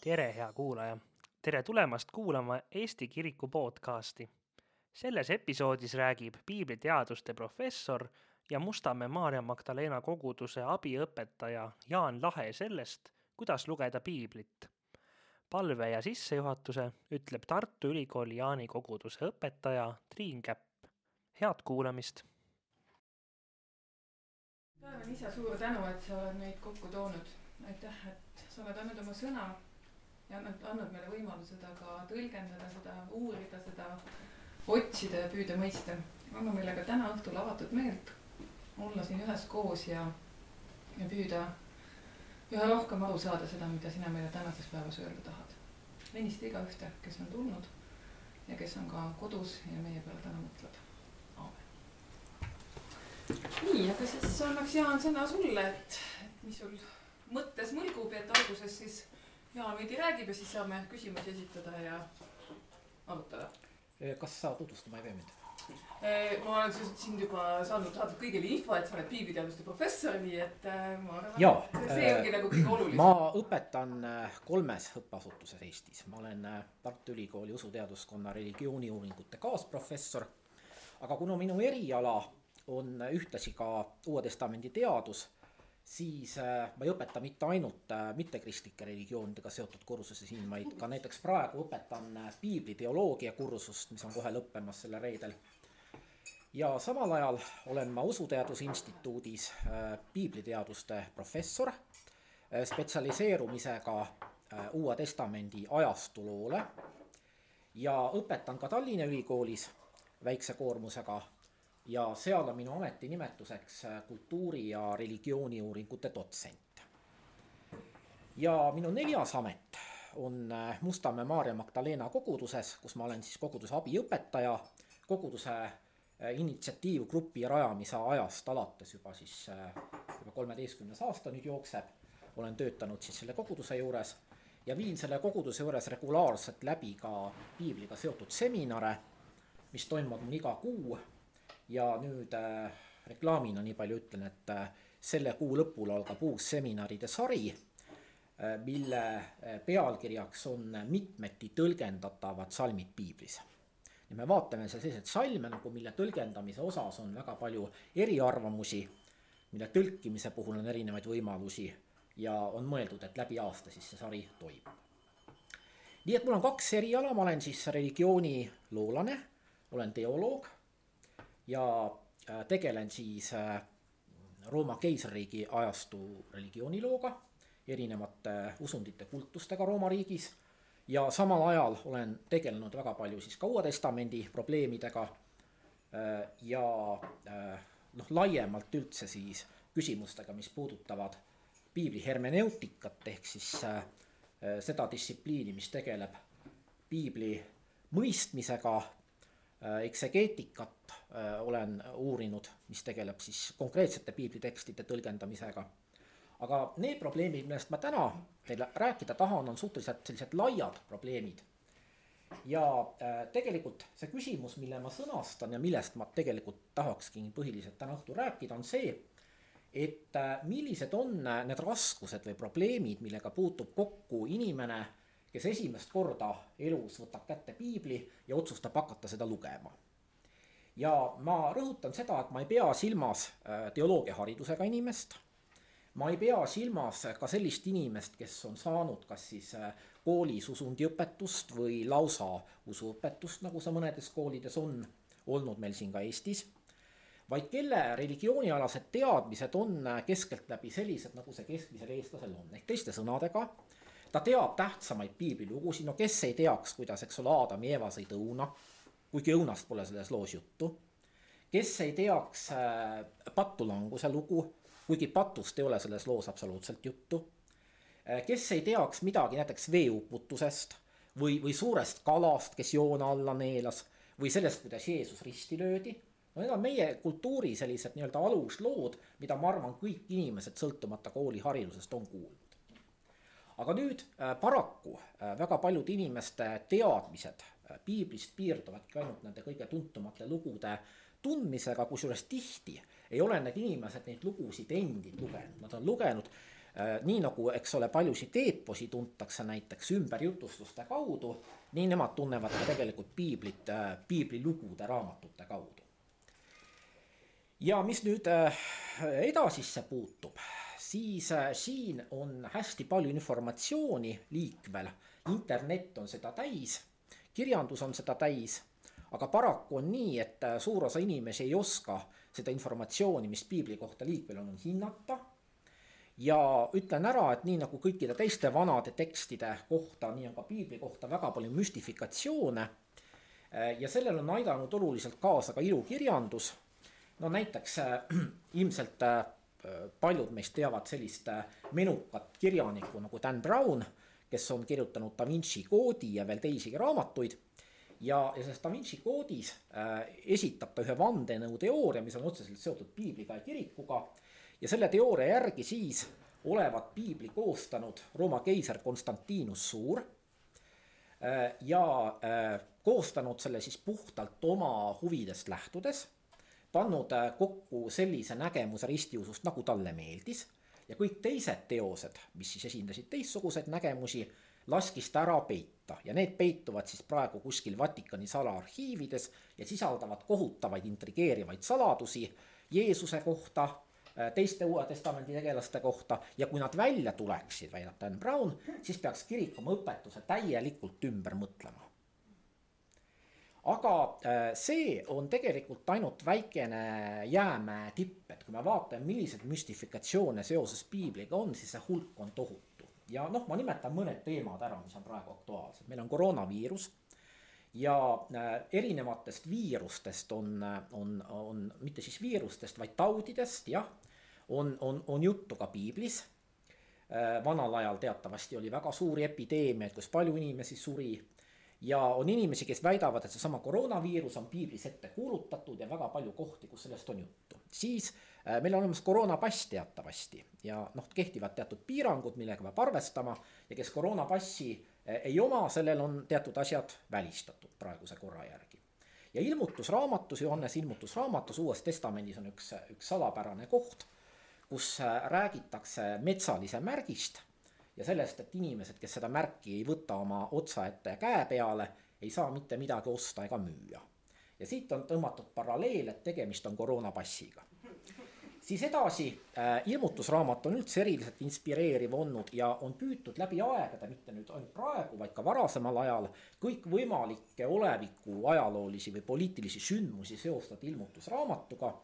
tere, hea kuulaja! tere tulemast kuulama Eesti Kiriku podcasti. selles episoodis räägib piibliteaduste professor ja Mustamäe Maarja Magdalena koguduse abiõpetaja Jaan Lahe sellest, kuidas lugeda piiblit. palve ja sissejuhatuse ütleb Tartu Ülikooli Jaani koguduse õpetaja Triin Käpp. head kuulamist! taevane isa, suur tänu, et sa oled meid kokku toonud. aitäh, et sa oled andnud oma sõna ja andnud, andnud meile võimaluse seda ka tõlgendada, seda uurida, seda otsida ja püüda mõista. anna meile ka täna õhtul avatud meelt olla siin üheskoos ja, ja püüda üha rohkem aru saada seda, mida sina meile tänases päevas öelda tahad. õnnista igaühte, kes on tulnud ja kes on ka kodus ja meie peale täna mõtleb. aamen. nii, aga siis annaks Jaan sõna sulle, et mis sul mõttes mõlgub, et alguses siis Jaan veidi räägib ja siis saame küsimusi esitada ja arutada. kas sa tutvustama ei pea mind? Eh, ma olen sind juba saanud saada kõigile info, et sa oled piibliteaduste professor, nii et eh, ma arvan, et see ongi nagu kõige olulisem. ma õpetan kolmes õppeasutuses Eestis, ma olen Tartu Ülikooli usuteaduskonna religiooniuuringute kaasprofessor. aga kuna minu eriala on ühtlasi ka Uue Testamendi teadus, siis äh, ma ei õpeta mitte ainult äh, mittekristlikke religioonidega seotud kursusi siin, vaid ka näiteks praegu õpetan äh, piibliteoloogia kursust, mis on kohe lõppemas sellel reedel. Ja samal ajal olen ma Usuteaduse Instituudis piibliteaduste professor spetsialiseerumisega Uue Testamendi ajastuloole ja õpetan ka Tallinna Ülikoolis väikse koormusega ja seal on minu ametinimetuseks äh, kultuuri- ja religiooniuuringute dotsent. ja minu neljas amet on äh, Mustamäe Maarja Magdalena koguduses, kus ma olen siis koguduse abiõpetaja, koguduse äh, initsiatiivgrupi rajamise ajast alates juba siis juba kolmeteistkümnes aasta nüüd jookseb. olen töötanud siis selle koguduse juures ja viin selle koguduse juures regulaarselt läbi ka piibliga seotud seminare, mis toimuvad mul iga kuu. Ja nüüd äh, reklaamina nii palju ütlen, et äh, selle kuu lõpul algab uus seminaride sari äh, mille pealkirjaks on mitmeti tõlgendatavad salmid piiblis ja me vaatame seal selliseid salme nagu, mille tõlgendamise osas on väga palju eriarvamusi, mille tõlkimise puhul on erinevaid võimalusi ja on mõeldud, et läbi aasta siis see sari toimub. nii et mul on kaks eriala, ma olen siis religiooniloolane, olen teoloog ja äh, tegelen siis äh, Rooma keisririigi ajastu religioonilooga, erinevate usundite kultustega Rooma riigis ja samal ajal olen tegelenud väga palju siis ka Uue Testamendi probleemidega. äh, ja äh, noh, laiemalt üldse siis küsimustega, mis puudutavad piibli hermeneutikat ehk siis äh, seda distsipliini, mis tegeleb piibli mõistmisega. Eksegeetikat olen uurinud, mis tegeleb siis konkreetsete piiblitekstide tõlgendamisega aga need probleemid, millest ma täna teile rääkida tahan, on suhteliselt sellised laiad probleemid. ja äh, tegelikult see küsimus, mille ma sõnastan ja millest ma tegelikult tahakski põhiliselt täna õhtul rääkida, on see. et äh, millised on need raskused või probleemid, millega puutub kokku inimene, kes esimest korda elus võtab kätte piibli ja otsustab hakata seda lugema ja ma rõhutan seda, et ma ei pea silmas äh, teoloogiaharidusega inimest ma ei pea silmas ka sellist inimest, kes on saanud kas siis äh, koolis usundiõpetust või lausa usuõpetust, nagu see mõnedes koolides on olnud meil siin ka Eestis. vaid kelle religioonialased teadmised on äh, keskeltläbi sellised, nagu see keskmisel eestlasel on, ehk teiste sõnadega. Ta teab tähtsamaid piiblilugusid, no kes ei teaks, kuidas, eks ole, Aadam ja Eeva sõid õuna, kuigi õunast pole selles loos juttu. kes ei teaks äh, pattulanguse lugu kuigi patust ei ole selles loos absoluutselt juttu. kes ei teaks midagi näiteks veeuputusest või, või suurest kalast, kes joone alla neelas või sellest, kuidas Jeesus risti löödi. no need on meie kultuuri sellised nii-öelda aluslood, mida ma arvan, kõik inimesed sõltumata kooliharidusest on kuulnud. Aga nüüd äh, paraku äh, väga paljude inimeste teadmised äh, piiblist piirduvadki ainult nende kõige tuntumate lugude tundmisega, kusjuures tihti ei ole need inimesed neid lugusid endid lugenud, nad on lugenud nii nagu, eks ole, paljusid eeposi tuntakse näiteks ümberjutustuste kaudu, nii nemad tunnevad ka tegelikult piiblit, piiblilugude raamatute kaudu. ja mis nüüd edasisse puutub, siis siin on hästi palju informatsiooni liikvel, internet on seda täis, kirjandus on seda täis aga paraku on nii, et äh, suur osa inimesi ei oska seda informatsiooni, mis piibli kohta liikvel on, hinnata. ja ütlen ära, et nii nagu kõikide teiste vanade tekstide kohta, nii on ka piibli kohta väga palju müstifikatsioone. Äh, ja sellele on aidanud oluliselt kaasa ka ilukirjandus. no näiteks äh, ilmselt äh, paljud meist teavad sellist äh, menukat kirjanikku nagu Dan Brown, kes on kirjutanud Da Vinci koodi ja veel teisigi raamatuid ja, ja selles Da Vinci koodis äh, esitab ta ühe vandenõuteooria, mis on otseselt seotud piibliga ja kirikuga. ja selle teooria järgi siis olevat piibli koostanud Rooma keiser Konstantinus Suur äh,. ja äh, koostanud selle siis puhtalt oma huvidest lähtudes, pannud äh, kokku sellise nägemuse ristiusust, nagu talle meeldis. Ja kõik teised teosed, mis siis esindasid teistsuguseid nägemusi laskis ta ära peita. Ja need peituvad siis praegu kuskil Vatikani salaarhiivides ja sisaldavad kohutavaid intrigeerivaid saladusi Jeesuse kohta, äh, teiste Uue Testamendi tegelaste kohta. Ja kui nad välja tuleksid, väidab Dan Brown, siis peaks kirik oma õpetuse täielikult ümber mõtlema. Aga äh, see on tegelikult ainult väikene jäämäe tipp, et kui me vaatame, milliseid müstifikatsioone seoses piibliga on, siis see hulk on tohutu. Ja noh, ma nimetan mõned teemad ära, mis on praegu aktuaalsed, meil on koroonaviirus ja äh, erinevatest viirustest on, on, on mitte siis viirustest, vaid taudidest, jah, on, on, on juttu ka piiblis. Äh, vanal ajal teatavasti oli väga suuri epideemiaid, kus palju inimesi suri ja on inimesi, kes väidavad, et seesama koroonaviirus on piiblis ette kuulutatud ja väga palju kohti, kus sellest on juttu. siis äh, meil on olemas koroonapass teatavasti ja noh, kehtivad teatud piirangud, millega peab arvestama ja kes koroonapassi äh, ei oma, sellel on teatud asjad välistatud praeguse korra järgi. ja ilmutusraamatus, Johannese ilmutusraamatus Uues Testamendis on üks, üks salapärane koht, kus äh, räägitakse metsalise märgist ja sellest, et inimesed, kes seda märki ei võta oma otsa ette ja käe peale, ei saa mitte midagi osta ega müüa. ja siit on tõmmatud paralleel, et tegemist on koroonapassiga. siis edasi äh,, ilmutusraamat on üldse eriliselt inspireeriv olnud ja on püütud läbi aegade, mitte nüüd ainult praegu, vaid ka varasemal ajal, kõikvõimalikke oleviku ajaloolisi või poliitilisi sündmusi seostada ilmutusraamatuga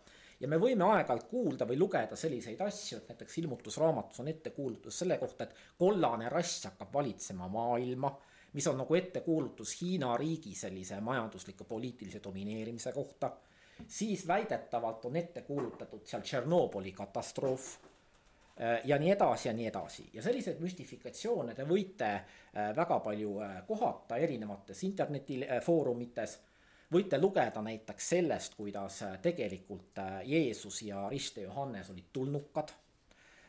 ja me võime aeg-ajalt kuulda või lugeda selliseid asju, et näiteks ilmutusraamatus on ettekuulutus selle kohta, et kollane rass hakkab valitsema maailma, mis on nagu ettekuulutus Hiina riigi sellise majandusliku poliitilise domineerimise kohta. siis väidetavalt on ette kuulutatud seal Tšernobõli katastroof äh, ja nii edasi ja nii edasi ja selliseid müstifikatsioone te võite äh, väga palju äh, kohata erinevates internetifoorumites võite lugeda näiteks sellest, kuidas äh, tegelikult äh, Jeesus ja Rist ja Johannes olid tulnukad.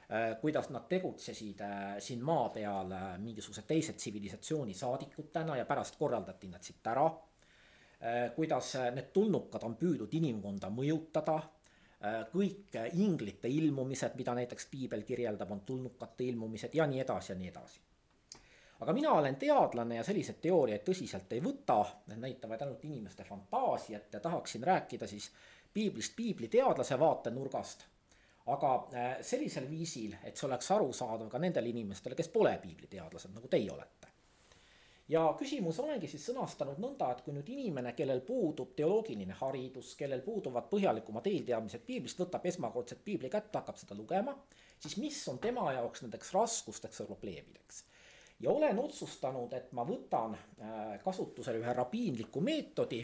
Äh, kuidas nad tegutsesid siin maa peal mingisuguse teise tsivilisatsiooni saadikutena ja pärast korraldati nad siit ära. kuidas need tulnukad on püüdnud inimkonda mõjutada kõik inglite ilmumised, mida näiteks piibel kirjeldab, on tulnukate ilmumised ja nii edasi ja nii edasi aga mina olen teadlane ja selliseid teooriaid tõsiselt ei võta, need näitavad ainult inimeste fantaasiat ja tahaksin rääkida siis piiblist piibliteadlase vaatenurgast. aga äh, sellisel viisil, et see oleks arusaadav ka nendele inimestele, kes pole piibliteadlased, nagu teie olete. ja küsimus olengi siis sõnastanud nõnda, et kui nüüd inimene, kellel puudub teoloogiline haridus, kellel puuduvad põhjalikumad eelteadmised piiblist, võtab esmakordselt piibli kätte, hakkab seda lugema, siis mis on tema jaoks nendeks raskusteks ja probleemideks ja olen otsustanud, et ma võtan äh, kasutusele ühe rabiinliku meetodi.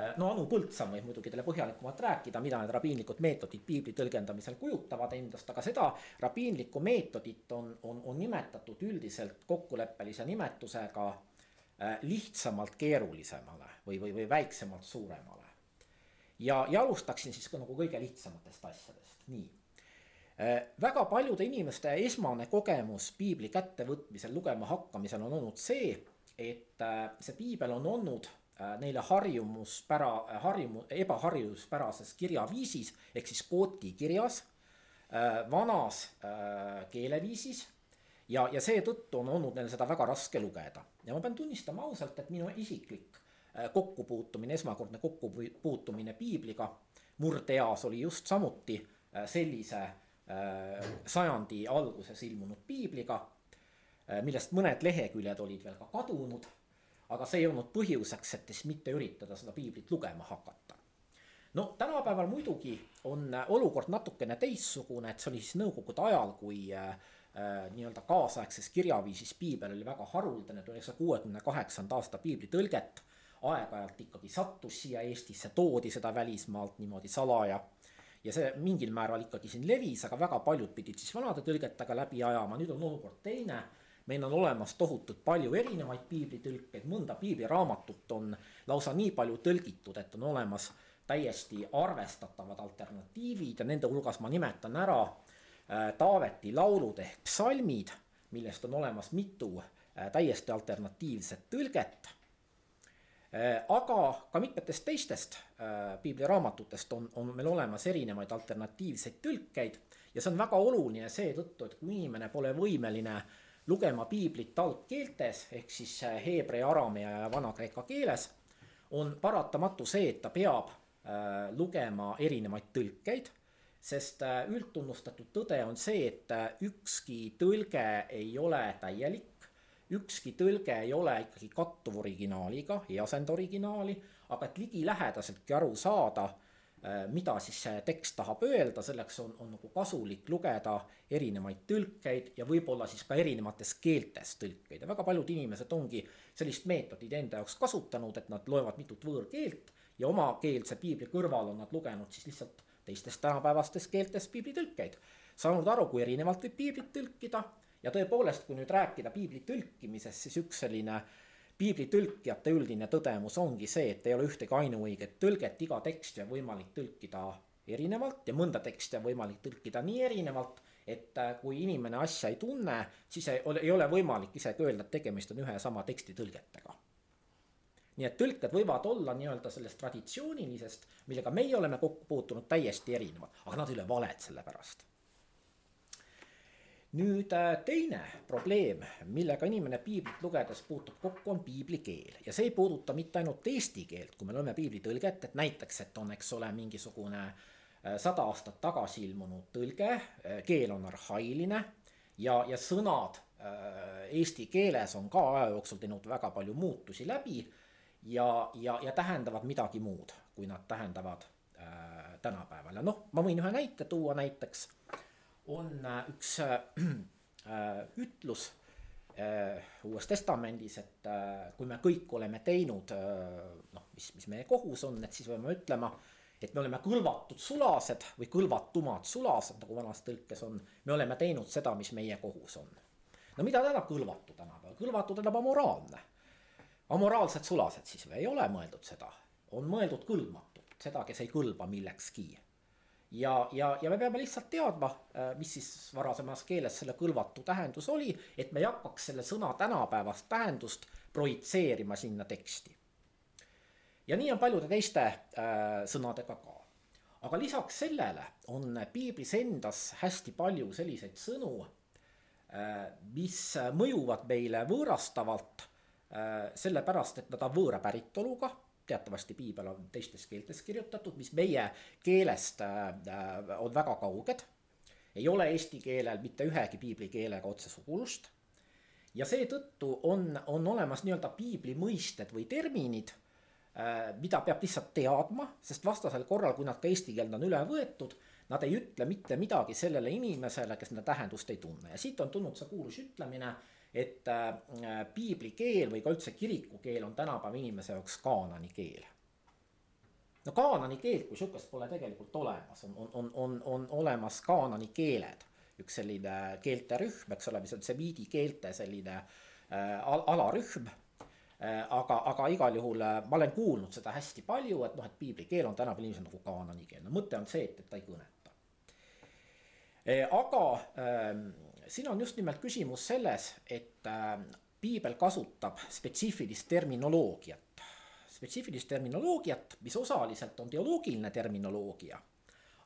Äh, no Anu Põldsam võib muidugi teile põhjalikumalt rääkida, mida need rabiinlikud meetodid piibli tõlgendamisel kujutavad endast, aga seda rabiinlikku meetodit on, on, on nimetatud üldiselt kokkuleppelise nimetusega äh, lihtsamalt keerulisemale või, või, või väiksemalt suuremale. ja, ja alustaksin siis ka nagu kõige lihtsamatest asjadest, nii väga paljude inimeste esmane kogemus piibli kättevõtmisel, lugema hakkamisel on olnud see, et äh, see piibel on olnud äh, neile harjumuspära, harjumu-, ebaharjumuspärases kirjaviisis ehk siis kooti kirjas. vanas keeleviisis ja, ja seetõttu on olnud neil seda väga raske lugeda ja ma pean tunnistama ausalt, et minu isiklik kokkupuutumine, esmakordne kokkupuutumine piibliga murdeeas oli just samuti sellise sajandi alguses ilmunud piibliga, millest mõned leheküljed olid veel ka kadunud aga see ei olnud põhjuseks, et siis mitte üritada seda piiblit lugema hakata. no tänapäeval muidugi on olukord natukene teistsugune, et see oli siis nõukogude ajal, kui äh, äh nii-öelda kaasaegses kirjaviisis piibel oli väga haruldane, üheksasaja kuuekümne kaheksanda aasta piibli tõlget aeg-ajalt ikkagi sattus siia Eestisse, toodi seda välismaalt niimoodi salaja ja see mingil määral ikkagi siin levis, aga väga paljud pidid siis vanade tõlgetega läbi ajama, nüüd on olukord teine. Meil on olemas tohutult palju erinevaid piiblitõlkeid, mõnda piibliraamatut on lausa nii palju tõlgitud, et on olemas täiesti arvestatavad alternatiivid ja nende hulgas ma nimetan ära äh, Taaveti laulud ehk psalmid, millest on olemas mitu äh, täiesti alternatiivset tõlget aga ka mitmetest teistest piibliraamatutest on, on meil olemas erinevaid alternatiivseid tõlkeid ja see on väga oluline seetõttu, et kui inimene pole võimeline lugema piiblit algkeeltes ehk siis äh, heebrea, aramea ja vana-kreeka keeles, on paratamatu see, et ta peab äh, lugema erinevaid tõlkeid, sest äh, üldtunnustatud tõde on see, et äh, ükski tõlge ei ole täielik, ükski tõlge ei ole ikkagi kattuv originaaliga, ei asenda originaali, aga et ligilähedaseltki aru saada Äh, mida siis see tekst tahab öelda, selleks on, on nagu kasulik lugeda erinevaid tõlkeid ja võib-olla siis ka erinevates keeltes tõlkeid ja väga paljud inimesed ongi sellist meetodit enda jaoks kasutanud, et nad loevad mitut võõrkeelt ja omakeelse piibli kõrval on nad lugenud siis lihtsalt teistes tänapäevastes keeltes piiblitõlkeid. saanud aru, kui erinevalt võib piiblit tõlkida ja tõepoolest, kui nüüd rääkida piibli tõlkimisest, siis üks selline äh, piiblitõlkijate üldine tõdemus ongi see, et ei ole ühtegi ainuõiget tõlget, iga teksti on võimalik tõlkida erinevalt ja mõnda teksti on võimalik tõlkida nii erinevalt, et äh, kui inimene asja ei tunne, siis ei ole, ei ole võimalik isegi öelda, et tegemist on ühe ja sama teksti tõlgetega. nii et tõlked võivad olla nii-öelda sellest traditsioonilisest, millega meie oleme kokku puutunud, täiesti erinevad, aga nad ei ole valed selle pärast nüüd äh, teine probleem, millega inimene piiblit lugedes puutub kokku, on piibli keel ja see ei puuduta mitte ainult eesti keelt, kui me loeme piibli tõlget, et näiteks, et on, eks ole, mingisugune äh, sada aastat tagasi ilmunud tõlge, äh, keel on arhailine ja, ja sõnad eesti keeles on ka aja jooksul teinud väga palju muutusi läbi ja, ja, ja tähendavad midagi muud, kui nad tähendavad äh, tänapäeval. Ja noh, ma võin ühe näite tuua näiteks on äh, üks äh, äh, ütlus Uues Testamendis, et kui me kõik oleme teinud noh, mis, mis meie kohus on, et siis peame ütlema, et me oleme kõlvatud sulased või kõlvatumad sulased, nagu vanas tõlkes on, me oleme teinud seda, mis meie kohus on. no mida tähendab kõlvatu tänapäeval, kõlvatu tähendab amoraalne. amoraalsed sulased siis või? Ei ole mõeldud seda, on mõeldud kõlbmatut, seda, kes ei kõlba millekski ja, ja, ja me peame lihtsalt teadma, äh, mis siis varasemas keeles selle kõlvatu tähendus oli, et me ei hakkaks selle sõna tänapäevast tähendust projitseerima sinna teksti. ja nii on paljude teiste äh, sõnadega ka. aga lisaks sellele on piiblis endas hästi palju selliseid sõnu äh,, mis mõjuvad meile võõrastavalt äh, sellepärast, et nad on võõra päritoluga teatavasti piibel on teistes keeltes kirjutatud, mis meie keelest äh, on väga kauged. ei ole eesti keelel mitte ühegi piiblikeelega otse sugulust. ja seetõttu on, on olemas nii-öelda piibli mõisted või terminid, äh, mida peab lihtsalt teadma, sest vastasel korral, kui nad ka eesti keelde on üle võetud, nad ei ütle mitte midagi sellele inimesele, kes nende tähendust ei tunne ja siit on tulnud see kuulus ütlemine et äh, piibli keel või ka üldse kiriku keel on tänapäeva inimese jaoks kaanani keel. no kaanani keelt kui sihukest pole tegelikult olemas, on, on, on, on, on olemas kaanani keeled, üks selline keelte rühm, eks ole, mis on semiidi keelte selline äh, al alarühm äh,. aga, aga igal juhul äh, ma olen kuulnud seda hästi palju, et noh, et piibli keel on tänapäeval inimesel nagu kaanani keel, no mõte on see, et, et ta ei kõneta äh,. aga äh, siin on just nimelt küsimus selles, et äh, piibel kasutab spetsiifilist terminoloogiat, spetsiifilist terminoloogiat, mis osaliselt on teoloogiline terminoloogia,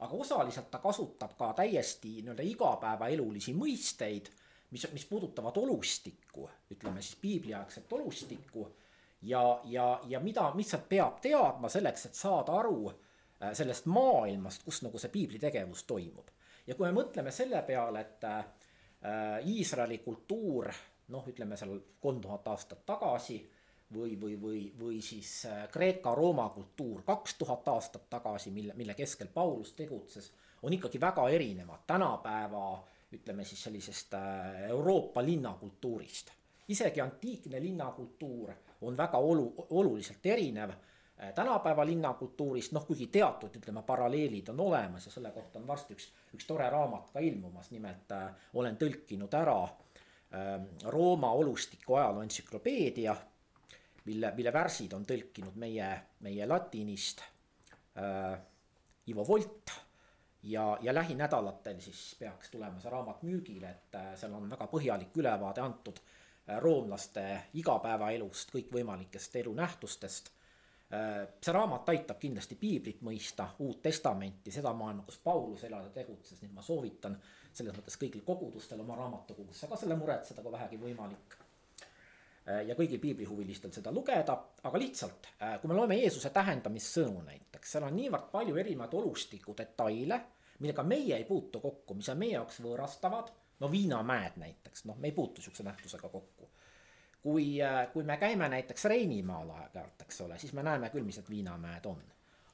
aga osaliselt ta kasutab ka täiesti nii-öelda igapäevaelulisi mõisteid, mis, mis puudutavad olustikku, ütleme siis piibliaegset olustikku ja, ja, ja mida, mis sealt peab teadma selleks, et saada aru äh, sellest maailmast, kus nagu see piibli tegevus toimub. ja kui me mõtleme selle peale, et äh, Iisraeli kultuur noh, ütleme seal kolm tuhat aastat tagasi või, või, või, või siis äh, Kreeka-Rooma kultuur kaks tuhat aastat tagasi, mille, mille keskel Paulus tegutses, on ikkagi väga erinevad tänapäeva ütleme siis sellisest äh, Euroopa linnakultuurist. isegi antiikne linnakultuur on väga olu-, oluliselt erinev äh, tänapäeva linnakultuurist, noh kuigi teatud, ütleme, paralleelid on olemas ja selle kohta on varsti üks, üks tore raamat ka ilmumas, nimelt äh, olen tõlkinud ära äh, Rooma olustiku ajaloo entsüklopeedia mille, mille värsid on tõlkinud meie, meie latinist äh, Ivo Volt ja, ja lähinädalatel siis peaks tulema see raamat müügile, et äh, seal on väga põhjalik ülevaade antud äh, roomlaste igapäevaelust, kõikvõimalikest elunähtustest äh,. See raamat aitab kindlasti piiblit mõista, Uut Testamenti, seda maailma, kus Paulus elas ja tegutses, nii et ma soovitan selles mõttes kõigil kogudustel oma raamatukogusse ka selle muretseda, kui vähegi võimalik Äh, ja kõigil piiblihuvilistel seda lugeda, aga lihtsalt, äh, kui me loeme Jeesuse tähendamissõnu näiteks, seal on niivõrd palju erinevaid olustiku detaile, millega meie ei puutu kokku, mis on meie jaoks võõrastavad, no viinamäed näiteks, noh, me ei puutu niisuguse nähtusega kokku. Kui, äh, kui me käime näiteks Reinimaal aeg-ajalt, eks ole, siis me näeme küll, mis need viinamäed on.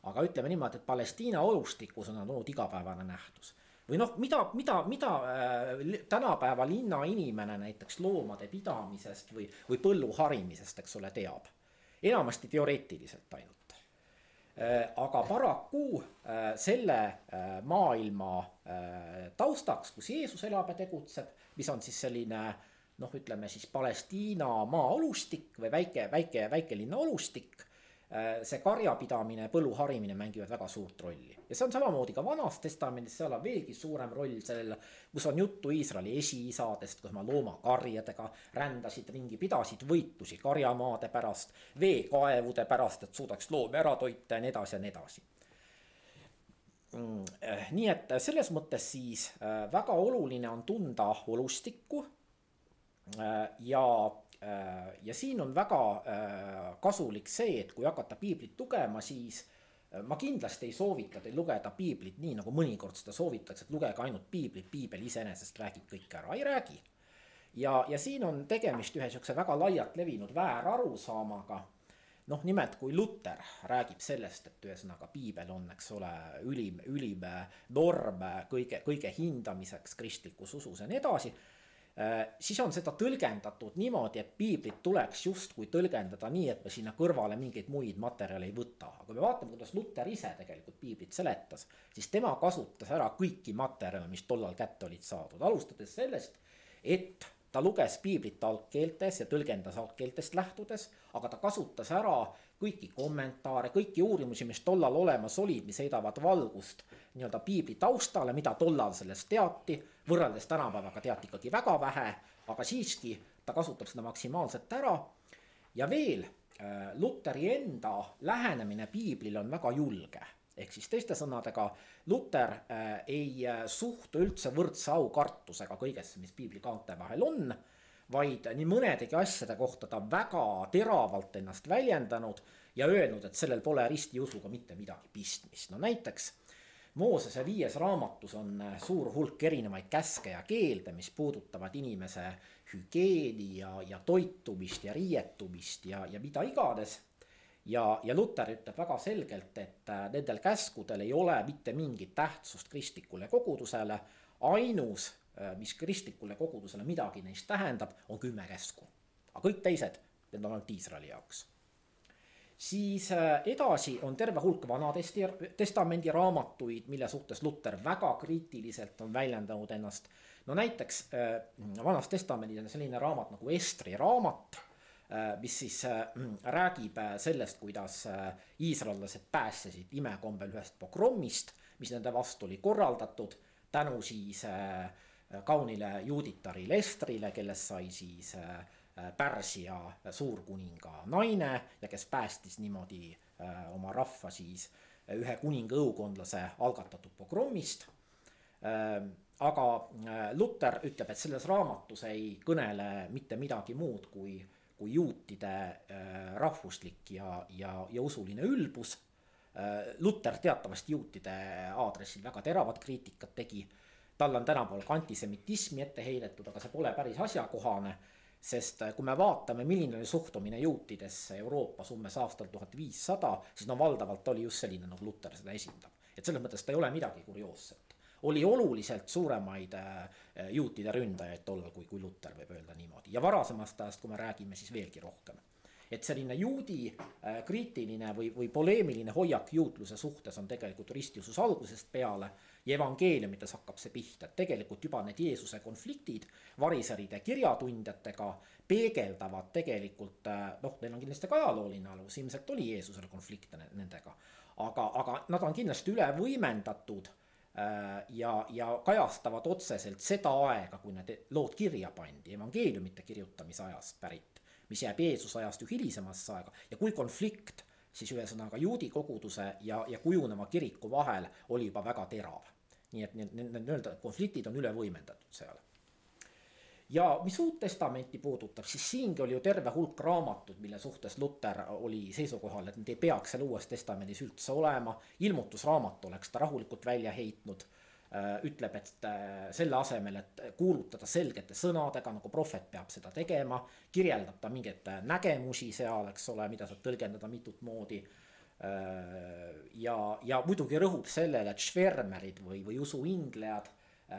aga ütleme niimoodi, et Palestiina olustikus on nad olnud igapäevane nähtus või noh, mida, mida, mida äh, tänapäeva linnainimene näiteks loomade pidamisest või, või põllu harimisest, eks ole, teab. enamasti teoreetiliselt ainult äh,. aga paraku selle maailma taustaks, kus Jeesus elab ja tegutseb, mis on siis selline noh, ütleme siis Palestiina maa-olustik või väike, väike, väikelinna olustik Äh, see karjapidamine, põllu harimine mängivad väga suurt rolli. ja see on samamoodi ka Vanas Testamendis, seal on veelgi suurem roll sellel, kus on juttu Iisraeli esiisadest, kus oma loomakarjadega rändasid ringi, pidasid võitlusi karjamaade pärast, veekaevude pärast, et suudaks loomi ära toita ja nii edasi ja nii edasi mm, äh, nii et selles mõttes siis äh, väga oluline on tunda olustikku ja Äh, ja siin on väga äh, kasulik see, et kui hakata piiblit lugema, siis äh, ma kindlasti ei soovita teil lugeda piiblit nii, nagu mõnikord seda soovitakse, et lugege ainult piiblit, piibel iseenesest räägib kõik ära, ei räägi. ja, ja siin on tegemist ühe sihukese väga laialt levinud väärarusaamaga. noh, nimelt kui Luter räägib sellest, et ühesõnaga piibel on, eks ole, ülim, ülim norm kõige, kõige hindamiseks kristlikus usus ja nii edasi Äh, siis on seda tõlgendatud niimoodi, et piiblit tuleks justkui tõlgendada nii, et me sinna kõrvale mingeid muid materjale ei võta. aga kui me vaatame, kuidas Luter ise tegelikult piiblit seletas, siis tema kasutas ära kõiki materjale, mis tollal kätte olid saadud, alustades sellest, et ta luges piiblit algkeeltes ja tõlgendas algkeeltest lähtudes, aga ta kasutas ära kõiki kommentaare, kõiki uurimusi, mis tollal olemas olid, mis heidavad valgust nii-öelda piibli taustale, mida tollal sellest teati, võrreldes tänapäevaga teati ikkagi väga vähe, aga siiski ta kasutab seda maksimaalselt ära. ja veel, äh, Luteri enda lähenemine piiblile on väga julge. ehk siis teiste sõnadega, Luter äh, ei äh, suhtu üldse võrdse aukartusega kõigesse, mis piibli kaante vahel on vaid nii mõnedegi asjade kohta ta väga teravalt ennast väljendanud ja öelnud, et sellel pole ristiusuga mitte midagi pistmist. no näiteks Moosese viies raamatus on äh, suur hulk erinevaid käske ja keelde, mis puudutavad inimese hügieeni ja, ja toitumist ja riietumist ja, ja mida iganes. ja, ja Luter ütleb väga selgelt, et äh, nendel käskudel ei ole mitte mingit tähtsust kristlikule kogudusele. ainus, äh, mis kristlikule kogudusele midagi neist tähendab, on kümme käsku. aga kõik teised, need on ainult Iisraeli jaoks siis äh, edasi on terve hulk Vana-testamendi raamatuid, mille suhtes Luter väga kriitiliselt on väljendanud ennast. no näiteks äh, Vanas Testamendis on selline raamat nagu Estri raamat, äh, mis siis räägib sellest, kuidas iisraellased pääsesid imekombel ühest pogrommist, mis nende vastu oli korraldatud tänu siis kaunile juuditarile Estrile, kellest sai siis Äh, Pärsia suurkuninga naine ja kes päästis niimoodi äh, oma rahva siis ühe kuninga õukondlase algatatud pogrommist. aga Luter ütleb, et selles raamatus ei kõnele mitte midagi muud kui, kui juutide rahvuslik ja, ja, ja usuline ülbus. Luter teatavasti juutide aadressil väga teravat kriitikat tegi talle on tänapäeval antisemitismi ette heidetud, aga see pole päris asjakohane sest äh, kui me vaatame, milline oli suhtumine juutidesse Euroopas umbes aastal tuhat viissada, siis no valdavalt oli just selline, nagu Luter seda esindab. et selles mõttes ta ei ole midagi kurioosset. oli oluliselt suuremaid äh, juutide ründajaid tollal, kui, kui Luter võib öelda niimoodi ja varasemast ajast, kui me räägime, siis veelgi rohkem et selline juudi äh, kriitiline või, või poleemiline hoiak juutluse suhtes on tegelikult ristiusus algusest peale ja evangeeliumites hakkab see pihta, et tegelikult juba need Jeesuse konfliktid variseride kirjatundjatega peegeldavad tegelikult äh, noh, neil on kindlasti ka ajalooline alus, ilmselt oli Jeesusel konflikte nendega, aga, aga nad on kindlasti üle võimendatud äh, ja, ja kajastavad otseselt seda aega, kui need lood kirja pandi, evangeeliumite kirjutamise ajast pärit mis jääb Jeesuse ajast ju hilisemasse aega ja kui konflikt siis ühesõnaga juudi koguduse ja, ja kujuneva kiriku vahel oli juba väga terav. nii et need, need nii-öelda konfliktid on üle võimendatud seal. ja mis Uut Testamenti puudutab, siis siingi oli ju terve hulk raamatuid, mille suhtes Luter oli seisukohal, et need ei peaks seal Uues Testamendis üldse olema. ilmutusraamat oleks ta rahulikult välja heitnud ütleb, et äh, selle asemel, et kuulutada selgete sõnadega, nagu prohvet peab seda tegema, kirjeldab ta mingeid nägemusi seal, eks ole, mida saab tõlgendada mitut moodi. Äh, ja, ja muidugi rõhub sellele, et švermerid või, või usuinglejad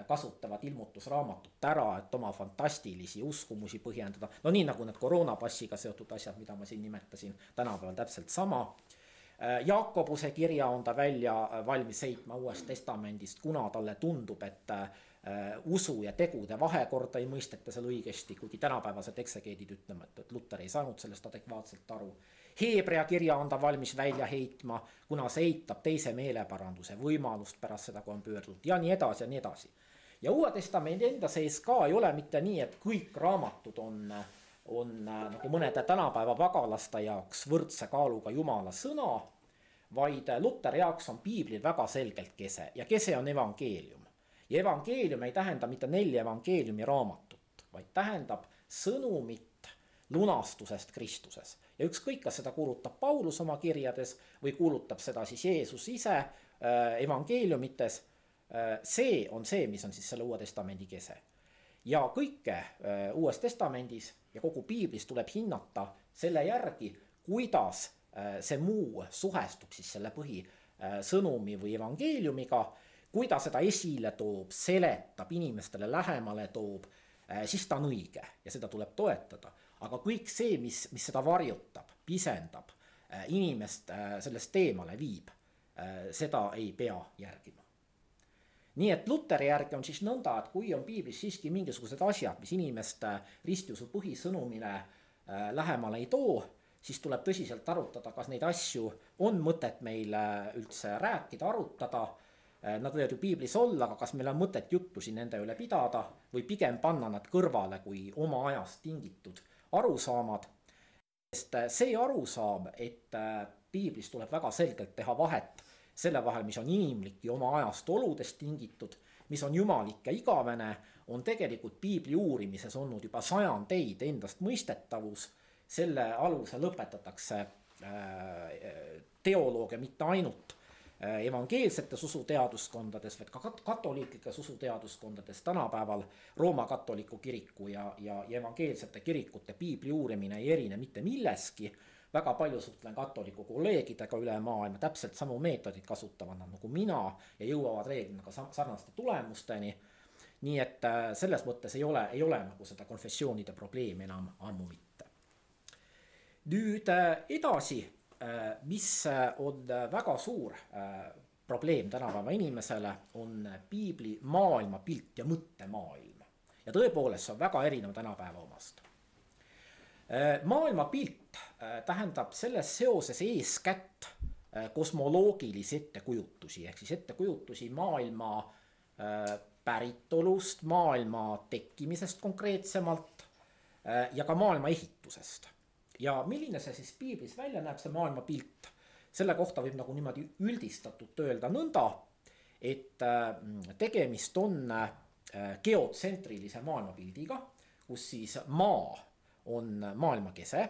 kasutavad ilmutusraamatut ära, et oma fantastilisi uskumusi põhjendada. no nii nagu need koroonapassiga seotud asjad, mida ma siin nimetasin, tänapäeval täpselt sama Äh, Jakobuse kirja on ta välja äh, valmis heitma Uuest Testamendist, kuna talle tundub, et äh, usu ja tegude vahekorda ei mõisteta seal õigesti, kuigi tänapäevased eksegeedid ütleme, et, et Luter ei saanud sellest adekvaatselt aru. Hebra kirja on ta valmis välja heitma, kuna see eitab teise meeleparanduse võimalust pärast seda, kui on pöördunud ja nii edasi ja nii edasi. ja Uue Testamendi enda sees ka ei ole mitte nii, et kõik raamatud on on äh, nagu mõnede tänapäeva pagalaste jaoks võrdse kaaluga jumala sõna, vaid äh, Luteri jaoks on piiblil väga selgelt kese ja kese on evangeelium. ja evangeelium ei tähenda mitte nelja evangeeliumi raamatut, vaid tähendab sõnumit lunastusest Kristuses. ja ükskõik, kas seda kuulutab Paulus oma kirjades või kuulutab seda siis Jeesus ise äh, evangeeliumites äh,, see on see, mis on siis selle Uue Testamendi kese ja kõike äh, Uues Testamendis ja kogu piiblis tuleb hinnata selle järgi, kuidas äh, see muu suhestub siis selle põhisõnumi äh, või evangeeliumiga, kui ta seda esile toob, seletab, inimestele lähemale toob, siis ta on õige ja seda tuleb toetada. aga kõik see, mis, mis seda varjutab, pisendab, inimest sellest eemale viib, seda ei pea järgima nii et Luteri järgi on siis nõnda, et kui on piiblis siiski mingisugused asjad, mis inimest ristiusu põhisõnumile äh, lähemale ei too, siis tuleb tõsiselt arutada, kas neid asju on mõtet meil üldse rääkida, arutada. Äh, nad võivad ju piiblis olla, aga kas meil on mõtet juttusi nende üle pidada või pigem panna nad kõrvale kui oma ajast tingitud arusaamad. sest äh, see arusaam, et piiblis tuleb väga selgelt teha vahet selle vahel, mis on inimlik ja oma ajast oludest tingitud, mis on jumalik ja igavene, on tegelikult piibli uurimises olnud juba sajandeid endastmõistetavus. selle alusel õpetatakse äh, teoloogia mitte ainult äh, evangeelsetes usuteaduskondades, vaid ka katoliiklikes usuteaduskondades tänapäeval Rooma katoliku kiriku ja, ja, ja evangeelsete kirikute piibli uurimine ei erine mitte milleski väga palju suhtlen katoliku kolleegidega üle maailma, täpselt samu meetodeid kasutavad nad nagu mina ja jõuavad reeglina ka sarnaste tulemusteni. nii et äh, selles mõttes ei ole, ei ole nagu seda konfessioonide probleemi enam ammu mitte. nüüd äh, edasi, äh, mis on väga suur probleem tänapäeva inimesele, on piibli maailmapilt ja mõttemaailm. ja tõepoolest, see on väga erinev tänapäeva omast maailmapilt tähendab selles seoses eeskätt äh, kosmoloogilisi ettekujutusi, ehk siis ettekujutusi maailma päritolust, maailma tekkimisest konkreetsemalt ja ka maailma ehitusest. ja milline see siis piiblis välja näeb, see maailmapilt? selle kohta võib nagu niimoodi üldistatult öelda nõnda, et tegemist on geotsentrilise maailmapildiga, kus siis maa on maailma kese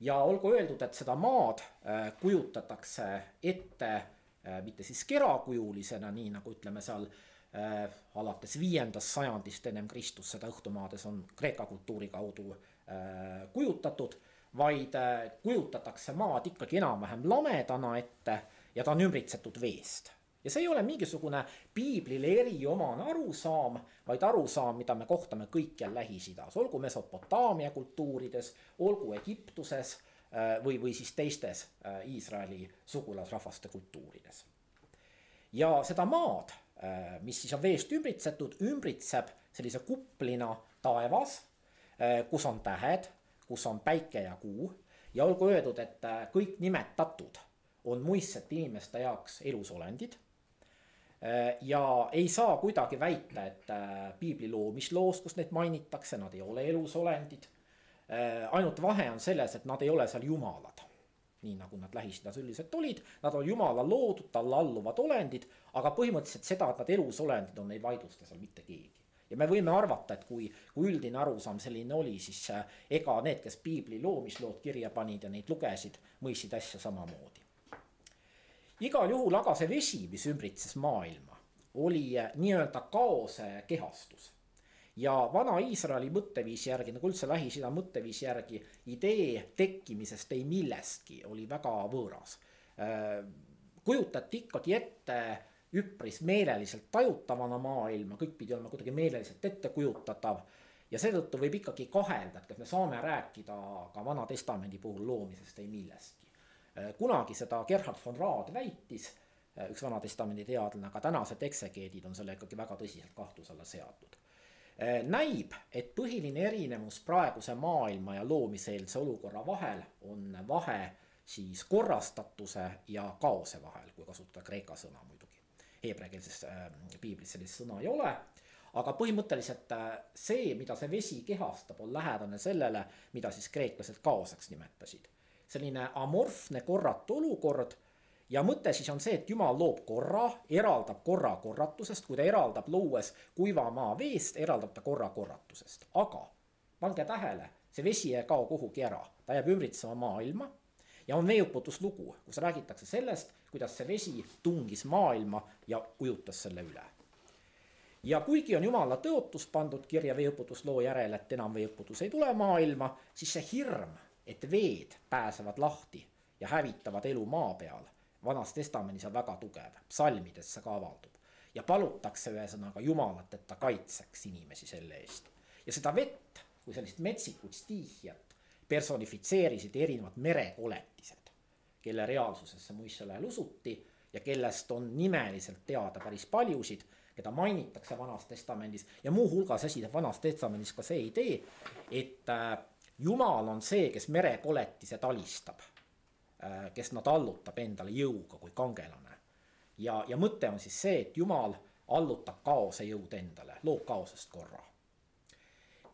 ja olgu öeldud, et seda maad äh, kujutatakse ette äh, mitte siis kerakujulisena, nii nagu ütleme seal äh, alates viiendast sajandist ennem Kristust seda õhtumaades on Kreeka kultuuri kaudu kujutatud, vaid kujutatakse maad ikkagi enam-vähem lamedana ette ja ta on ümbritsetud veest ja see ei ole mingisugune piiblile eriomane arusaam, vaid arusaam, mida me kohtame kõikjal Lähis-Idas, olgu Mesopotaamia kultuurides, olgu Egiptuses äh, või, või siis teistes äh, Iisraeli sugulasrahvaste kultuurides. ja seda maad, äh, mis siis on veest ümbritsetud, ümbritseb sellise kuplina taevas, kus on tähed, kus on päike ja kuu. Ja olgu öeldud, et kõik nimetatud on muistsete inimeste jaoks elusolendid ja ei saa kuidagi väita, et äh, piibli loomisloos, kus neid mainitakse, nad ei ole elusolendid. Äh, ainult vahe on selles, et nad ei ole seal jumalad. nii nagu nad Lähis-Idas üldiselt olid, nad on jumala loodud, talle alluvad olendid, aga põhimõtteliselt seda, et nad elusolendid on, ei vaidlusta seal mitte keegi ja me võime arvata, et kui, kui üldine arusaam selline oli, siis ega need, kes piibli loomislood kirja panid ja neid lugesid, mõistsid asja samamoodi igal juhul aga see vesi, mis ümbritses maailma, oli eh, nii-öelda kaose kehastus. ja Vana-Iisraeli mõtteviisi järgi, nagu üldse Lähis-Ida mõtteviisi järgi, idee tekkimisest ei millestki oli väga võõras. Eh, kujutati ikkagi ette üpris meeleliselt tajutavana maailma, kõik pidi olema kuidagi meeleliselt ettekujutatav ja seetõttu võib ikkagi kahelda, et kas me saame rääkida ka Vana Testamendi puhul loomisest ei millestki. Äh, kunagi seda Gerhard von Raad väitis, äh, üks Vana-testamendi teadlane, aga tänased eksegeedid on selle ikkagi väga tõsiselt kahtluse alla seadnud. Äh, näib, et põhiline erinevus praeguse maailma ja loomiseelse olukorra vahel on vahe siis korrastatuse ja kaose vahel, kui kasutada kreeka sõna muidugi. Heebreakeelses äh, piiblis sellist sõna ei ole aga põhimõtteliselt see, mida see vesi kehastab, on lähedane sellele, mida siis kreeklased kaoseks nimetasid selline amorfne korratu olukord. ja mõte siis on see, et jumal loob korra, eraldab korra korratusest, kui ta eraldab luues kuiva maa veest, eraldab ta korra korratusest, aga pange tähele, see vesi ei kao kuhugi ära, ta jääb ümbritsema maailma ja on veeuputuslugu, kus räägitakse sellest, kuidas see vesi tungis maailma ja ujutas selle üle. ja kuigi on jumala tõotus pandud kirja veeuputusloo järel, et enam veeuputus ei tule maailma, siis see hirm et veed pääsevad lahti ja hävitavad elu maa peal. vanas testamendis on väga tugev, psalmides see ka avaldub ja palutakse ühesõnaga Jumalat, et ta kaitseks inimesi selle eest. ja seda vett kui sellist metsikut stiihiat personifitseerisid erinevad merekoletised, kelle reaalsusesse muistsel ajal usuti ja kellest on nimeliselt teada päris paljusid, keda mainitakse Vanas Testamendis ja muuhulgas esineb Vanas Testamendis ka see idee, et äh, jumal on see, kes merekoletised alistab, äh, kes nad allutab endale jõuga kui kangelane. ja, ja mõte on siis see, et jumal allutab kaose jõud endale, loob kaosest korra.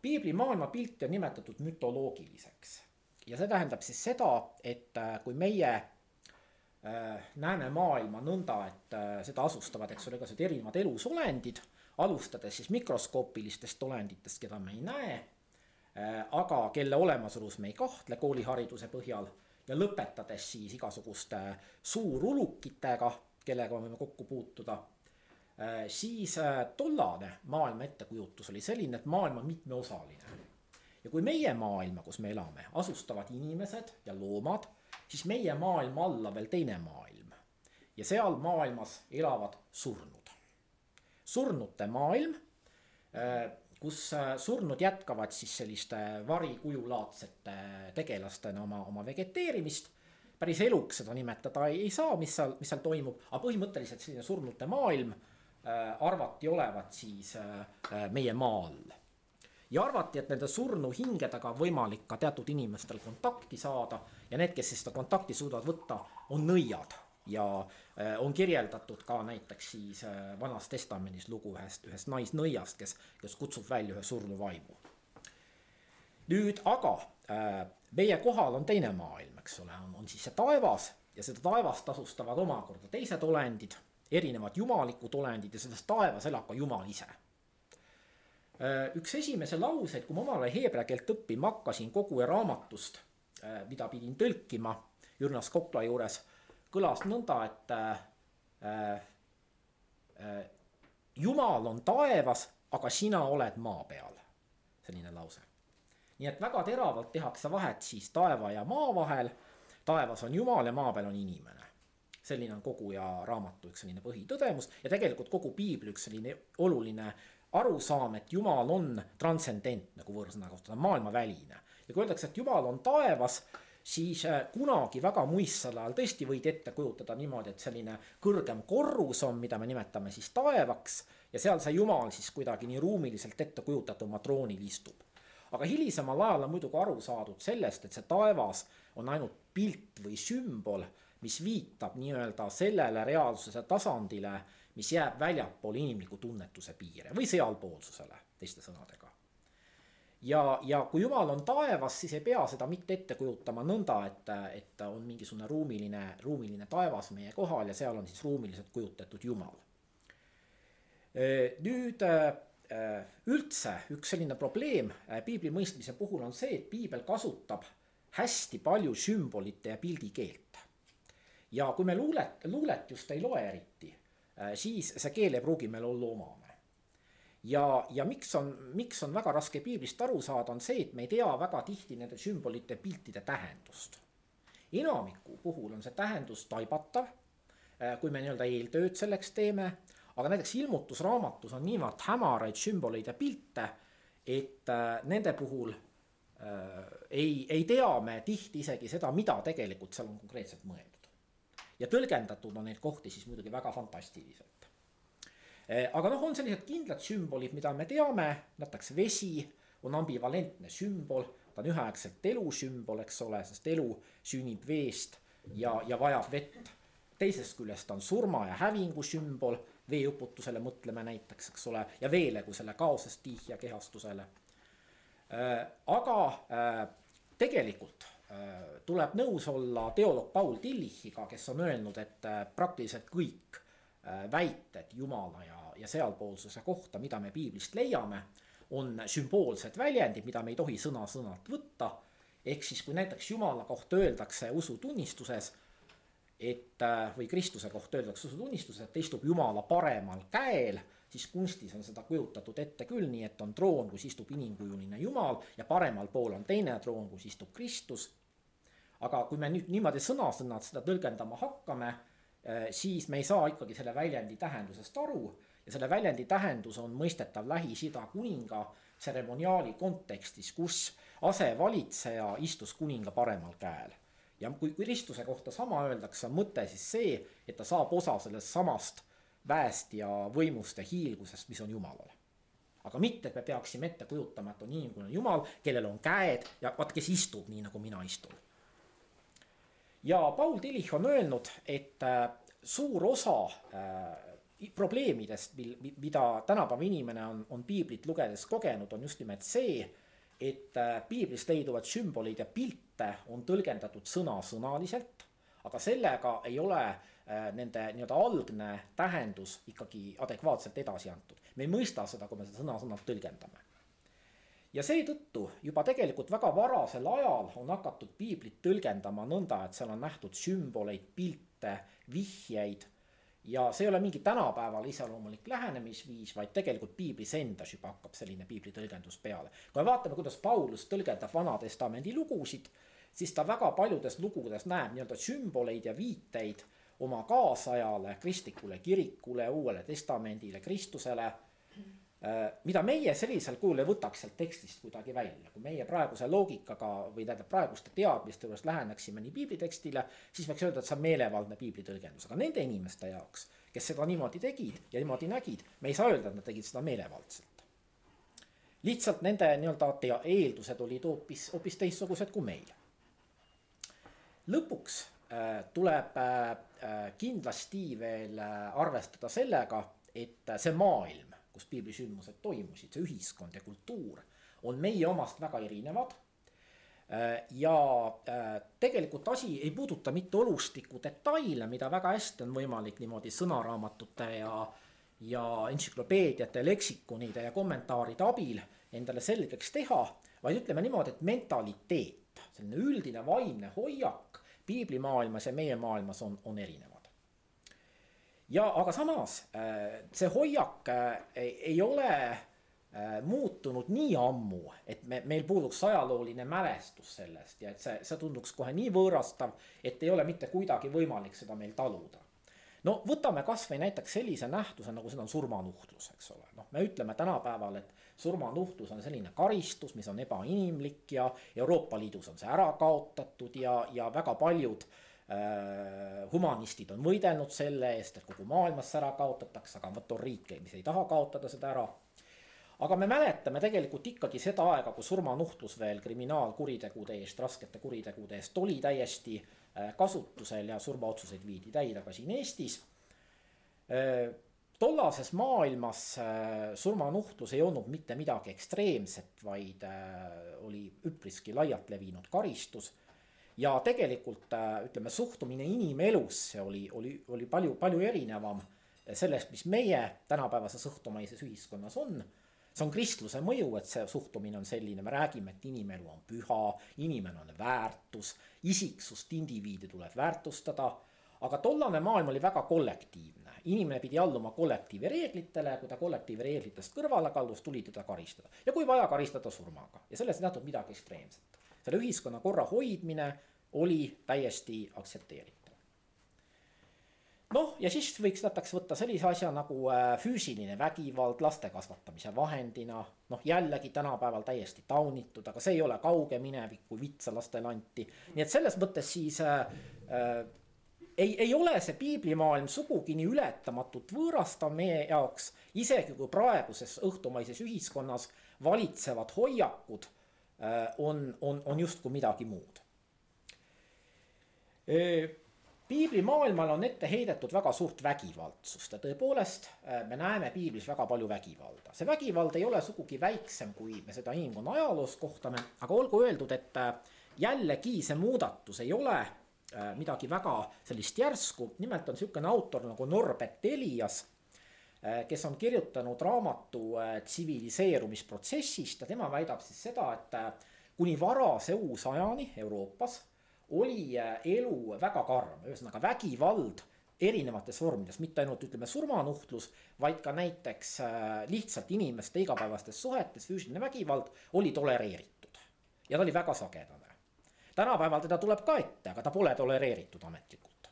piibli maailmapilti on nimetatud mütoloogiliseks ja see tähendab siis seda, et äh, kui meie äh, näeme maailma nõnda, et seda asustavad, eks ole, igasugused erinevad elusolendid, alustades siis mikroskoopilistest olenditest, keda me ei näe aga kelle olemasolus me ei kahtle koolihariduse põhjal ja lõpetades siis igasuguste suurulukitega, kellega võime kokku puutuda, äh, siis äh, tollane maailma ettekujutus oli selline, et maailm on mitmeosaline. ja kui meie maailma, kus me elame, asustavad inimesed ja loomad, siis meie maailma alla veel teine maailm. ja seal maailmas elavad surnud. surnute maailm kus äh, surnud jätkavad siis selliste varikujulaadsete tegelastena oma, oma vegeteerimist. päris eluks seda nimetada ei, ei saa, mis seal, mis seal toimub, aga põhimõtteliselt selline surnute maailm äh, arvati olevat siis äh, äh, meie maa all. ja arvati, et nende surnu hingedega on võimalik ka teatud inimestel kontakti saada ja need, kes siis seda kontakti suudavad võtta, on nõiad ja äh, on kirjeldatud ka näiteks siis äh, Vanas Testamendis lugu ühest, ühest naisnõiast, kes, kes kutsub välja ühe surnu vaimu. nüüd aga äh, meie kohal on teine maailm, eks ole, on, on siis see taevas ja seda taevast tasustavad omakorda teised olendid, erinevad jumalikud olendid ja selles taevas elab ka Jumal ise. üks esimese lauseid, kui ma omal ajal heebrea keelt õppima hakkasin kogu raamatust, mida pidin tõlkima Jürnas Kokla juures, kõlas nõnda, et äh, äh, Jumal on taevas, aga sina oled maa peal. selline lause. nii et väga teravalt tehakse vahet siis taeva ja maa vahel. taevas on Jumal ja maa peal on inimene. selline on kogu ja raamatu üks selline põhitõdemus ja tegelikult kogu piibli üks selline oluline arusaam, et Jumal on transcendentne, nagu võõrsõna kasutada, maailmaväline. ja kui öeldakse, et Jumal on taevas siis äh, kunagi väga muistsel ajal tõesti võid ette kujutada niimoodi, et selline kõrgem korrus on, mida me nimetame siis taevaks ja seal see jumal siis kuidagi nii ruumiliselt ette kujutatuma troonil istub. aga hilisemal ajal on muidugi aru saadud sellest, et see taevas on ainult pilt või sümbol, mis viitab nii-öelda sellele reaalsuse tasandile, mis jääb väljapoole inimliku tunnetuse piire või sealpoolsusele, teiste sõnadega ja, ja kui Jumal on taevas, siis ei pea seda mitte ette kujutama nõnda, et, et on mingisugune ruumiline, ruumiline taevas meie kohal ja seal on siis ruumiliselt kujutatud Jumal. nüüd üldse üks selline probleem piibli mõistmise puhul on see, et piibel kasutab hästi palju sümbolite ja pildikeelt. ja kui me luulet, luulet just ei loe eriti, siis see keel ei pruugi meil olla omane ja, ja miks on, miks on väga raske piiblist aru saada, on see, et me ei tea väga tihti nende sümbolite, piltide tähendust. enamiku puhul on see tähendus taibatav, äh, kui me nii-öelda eeltööd selleks teeme, aga näiteks ilmutusraamatus on niivõrd hämaraid sümboleid ja pilte, et äh, nende puhul äh, ei, ei tea me tihti isegi seda, mida tegelikult seal on konkreetselt mõeldud. ja tõlgendatud on neid kohti siis muidugi väga fantastiliselt. Eh, aga noh, on sellised kindlad sümbolid, mida me teame, näiteks vesi on ambivalentne sümbol, ta on üheaegselt elu sümbol, eks ole, sest elu sünnib veest ja, ja vajab vett. teisest küljest on surma ja hävingu sümbol, veeuputusele mõtleme näiteks, eks ole, ja veelegusele, kaosest tihja kehastusele. Eh, aga äh, tegelikult tuleb nõus olla teoloog Paul Tillichiga, kes on öelnud, et praktiliselt kõik väited Jumala ja ja sealpoolsuse kohta, mida me piiblist leiame, on sümboolsed väljendid, mida me ei tohi sõna-sõnalt võtta. ehk siis, kui näiteks Jumala kohta öeldakse usutunnistuses, et äh, või Kristuse kohta öeldakse usutunnistuses, et ta istub Jumala paremal käel, siis kunstis on seda kujutatud ette küll nii, et on troon, kus istub inimkujuline Jumal ja paremal pool on teine troon, kus istub Kristus. aga kui me nüüd niimoodi sõna-sõnalt seda tõlgendama hakkame, äh, siis me ei saa ikkagi selle väljendi tähendusest aru ja selle väljendi tähendus on mõistetav Lähis-Ida kuninga tseremoniaali kontekstis, kus asevalitseja istus kuninga paremal käel. ja kui Kristuse kohta sama öeldakse, on mõte siis see, et ta saab osa sellest samast väest ja võimust ja hiilgusest, mis on Jumalal. aga mitte, et me peaksime ette kujutama, et on inimene Jumal, kellel on käed ja vaat, kes istub nii, nagu mina istun. ja Paul Tillich on öelnud, et äh, suur osa äh, probleemidest, mil, mida tänapäeva inimene on, on piiblit lugedes kogenud, on just nimelt see, et äh, piiblis leiduvad sümboleid ja pilte on tõlgendatud sõna-sõnaliselt, aga sellega ei ole äh, nende nii-öelda algne tähendus ikkagi adekvaatselt edasi antud. me ei mõista seda, kui me seda sõna-sõnalt tõlgendame. ja seetõttu juba tegelikult väga varasel ajal on hakatud piiblit tõlgendama nõnda, et seal on nähtud sümboleid, pilte, vihjeid ja see ei ole mingi tänapäeval iseloomulik lähenemisviis, vaid tegelikult piiblis endas juba hakkab selline piibli tõlgendus peale. kui me vaatame, kuidas Paulus tõlgendab Vana-testamendi lugusid, siis ta väga paljudes lugudes näeb nii-öelda sümboleid ja viiteid oma kaasajale, kristlikule kirikule, Uuele Testamendile, Kristusele mida meie sellisel kujul ei võtaks sealt tekstist kuidagi välja, kui meie praeguse loogikaga või tähendab praeguste teadmiste juures läheneksime nii piiblitekstile, siis võiks öelda, et see on meelevaldne piiblitõlgendus, aga nende inimeste jaoks, kes seda niimoodi tegid ja niimoodi nägid, me ei saa öelda, et nad tegid seda meelevaldselt. lihtsalt nende nii-öelda eeldused olid hoopis, hoopis teistsugused kui meil. lõpuks äh, tuleb äh, äh kindlasti veel äh, arvestada sellega, et see maailm kus piiblisündmused toimusid, see ühiskond ja kultuur on meie omast väga erinevad. ja tegelikult asi ei puuduta mitte olustiku detaile, mida väga hästi on võimalik niimoodi sõnaraamatute ja, ja entsüklopeediate, leksikonide ja kommentaaride abil endale selgeks teha, vaid ütleme niimoodi, et mentaliteet, selline üldine vaimne hoiak piiblimaailmas ja meie maailmas on, on erinevad. Ja aga samas äh, see hoiak äh, ei ole äh, muutunud nii ammu, et me, meil puuduks ajalooline mälestus sellest ja et see, see tunduks kohe nii võõrastav, et ei ole mitte kuidagi võimalik seda meil taluda. No võtame kasvõi näiteks sellise nähtuse, nagu seda on surmanuhtlus, eks ole, noh, me ütleme tänapäeval, et surmanuhtlus on selline karistus, mis on ebainimlik ja Euroopa Liidus on see ära kaotatud ja, ja väga paljud äh, humanistid on võidelnud selle eest, et kogu maailmas see ära kaotatakse, aga vot on riike, mis ei taha kaotada seda ära aga me mäletame tegelikult ikkagi seda aega, kui surmanuhtlus veel kriminaalkuritegude eest, raskete kuritegude eest oli täiesti äh, kasutusel ja surmaotsuseid viidi täide ka siin Eestis äh, tollases maailmas äh, surmanuhtlus ei olnud mitte midagi ekstreemset, vaid äh, oli üpriski laialt levinud karistus. Ja tegelikult äh, ütleme, suhtumine inimelusse oli, oli, oli palju, palju erinevam sellest, mis meie tänapäevases õhtumaises ühiskonnas on. see on kristluse mõju, et see suhtumine on selline, me räägime, et inimelu on püha, inimene on väärtus, isiksust, indiviidi tuleb väärtustada. aga tollane maailm oli väga kollektiivne inimene pidi alluma kollektiivi reeglitele, kui ta kollektiivi reeglitest kõrvale kaldus, tuli teda karistada. ja kui vaja, karistada surmaga ja selles ei nähtud midagi ekstreemset. selle ühiskonna korra hoidmine oli täiesti aktsepteeritav. noh, ja siis võiks näiteks võtta sellise asja nagu äh, füüsiline vägivald laste kasvatamise vahendina. noh, jällegi tänapäeval täiesti taunitud, aga see ei ole kauge minevik, kui vitsa lastele anti. nii et selles mõttes siis äh, äh, ei, ei ole see piiblimaailm sugugi nii ületamatult võõrastav meie jaoks, isegi kui praeguses õhtumaises ühiskonnas valitsevad hoiakud äh, on, on, on justkui midagi muud. Piiblimaailmale on ette heidetud väga suurt vägivaldsust ja tõepoolest äh, me näeme piiblis väga palju vägivalda. see vägivald ei ole sugugi väiksem, kui me seda inimkonna ajaloos kohtame, aga olgu öeldud, et äh, jällegi see muudatus ei ole Äh, midagi väga sellist järsku, nimelt on niisugune autor nagu Norbert Elias, kes on kirjutanud raamatu tsiviliseerumisprotsessist ja tema väidab siis seda, et kuni varase uusajani Euroopas oli elu väga karm, ühesõnaga vägivald erinevates vormides, mitte ainult ütleme surmanuhtlus, vaid ka näiteks lihtsalt inimeste igapäevastes suhetes füüsiline vägivald oli tolereeritud. ja ta oli väga sagedane tänapäeval teda tuleb ka ette, aga ta pole tolereeritud ametlikult.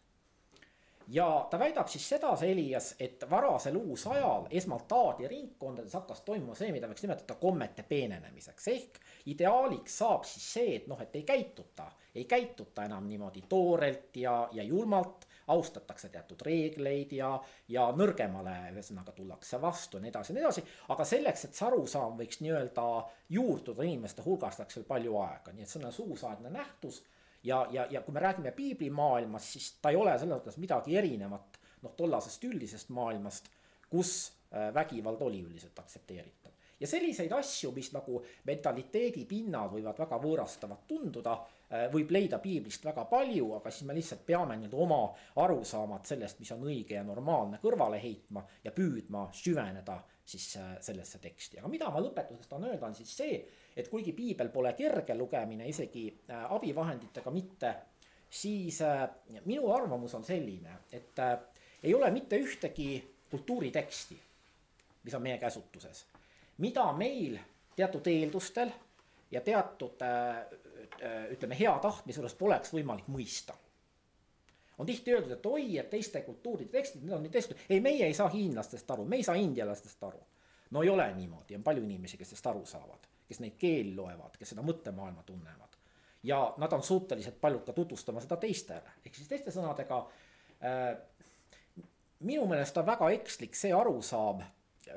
ja ta väidab siis seda, see Elias, et varasel uusajal esmalt aadiringkondades hakkas toimuma see, mida võiks nimetada kommete peenenemiseks, ehk ideaaliks saab siis see, et noh, et ei käituta, ei käituta enam niimoodi toorelt ja, ja julmalt austatakse teatud reegleid ja, ja nõrgemale ühesõnaga tullakse vastu ja nii edasi ja nii edasi. aga selleks, et see arusaam võiks nii-öelda juurduda inimeste hulgas, läks veel palju aega, nii et see on suusaegne nähtus. ja, ja, ja kui me räägime piiblimaailmast, siis ta ei ole selles mõttes midagi erinevat noh, tollasest üldisest maailmast, kus äh, vägivald oli üldiselt aktsepteeritav ja selliseid asju, mis nagu mentaliteedi pinnal võivad väga võõrastavad tunduda Äh, võib leida piiblist väga palju, aga siis me lihtsalt peame nii-öelda oma arusaamad sellest, mis on õige ja normaalne, kõrvale heitma ja püüdma süveneda siis äh, sellesse teksti, aga mida ma lõpetuseks tahan öelda, on siis see, et kuigi piibel pole kerge lugemine, isegi äh, abivahenditega mitte, siis minu arvamus on selline, et ei ole mitte ühtegi kultuuriteksti, mis on meie käsutuses, mida meil teatud eeldustel ja teatud Äh, ütleme, hea tahtmise juures poleks võimalik mõista. on tihti öeldud, et oi, et teiste kultuuride tekstid, need on nii teistsugused, ei, meie ei saa hiinlastest aru, me ei saa indialastest aru. no ei ole niimoodi, on palju inimesi, kes sellest aru saavad, kes neid keeli loevad, kes seda mõttemaailma tunnevad. ja nad on suutelised paljud ka tutvustama seda teistele, ehk siis teiste sõnadega äh, minu meelest on väga ekslik see arusaam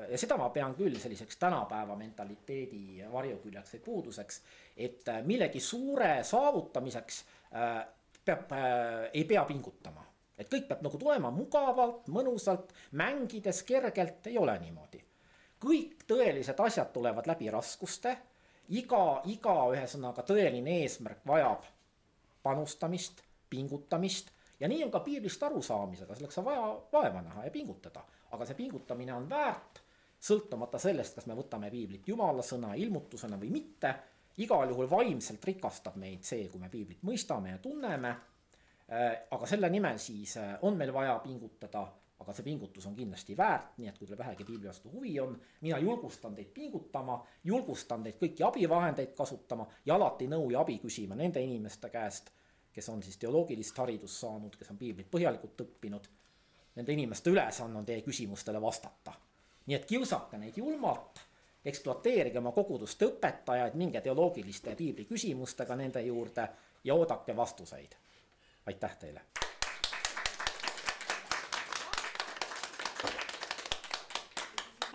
ja seda ma pean küll selliseks tänapäeva mentaliteedi varjuküljeks või puuduseks, et äh, millegi suure saavutamiseks äh, peab äh,, ei pea pingutama. et kõik peab nagu tulema mugavalt, mõnusalt, mängides kergelt, ei ole niimoodi. kõik tõelised asjad tulevad läbi raskuste iga, iga ühesõnaga tõeline eesmärk vajab panustamist, pingutamist ja nii on ka piiblist arusaamisega, selleks on vaja vaeva näha ja pingutada. aga see pingutamine on väärt, sõltumata sellest, kas me võtame piiblit jumala sõna ilmutusena või mitte, igal juhul vaimselt rikastab meid see, kui me piiblit mõistame ja tunneme, aga selle nimel siis on meil vaja pingutada aga see pingutus on kindlasti väärt, nii et kui teil vähegi piibli vastu huvi on, mina julgustan teid pingutama, julgustan teid kõiki abivahendeid kasutama ja alati nõu ja abi küsima nende inimeste käest, kes on siis teoloogilist haridust saanud, kes on piiblit põhjalikult õppinud. Nende inimeste ülesanne on teie küsimustele vastata. Nii et kiusake neid julmalt, ekspluateerige oma koguduste õpetajaid, minge teoloogiliste ja piibli küsimustega nende juurde ja oodake vastuseid. aitäh teile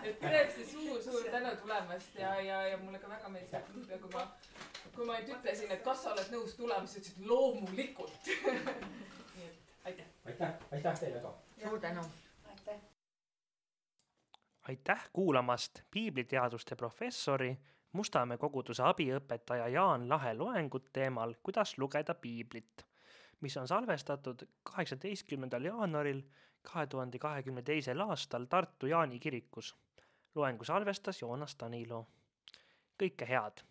et tõesti suur-suur tänu tulemast ja, ja, ja mulle ka väga meeldis, et niipea kui ma, kui ma nüüd ütlesin, et kas sa oled nõus tulema, siis ütlesid loomulikult nii et aitäh. aitäh, aitäh teile ka. suur tänu. Aitäh. kuulamast piibliteaduste professori Mustamäe koguduse abiõpetaja Jaan Lahe loengut teemal Kuidas lugeda piiblit, mis on salvestatud kaheksateistkümnendal jaanuaril kahe tuhande kahekümne teisel aastal Tartu Jaani kirikus loengu salvestas Joonas Tanilo. kõike head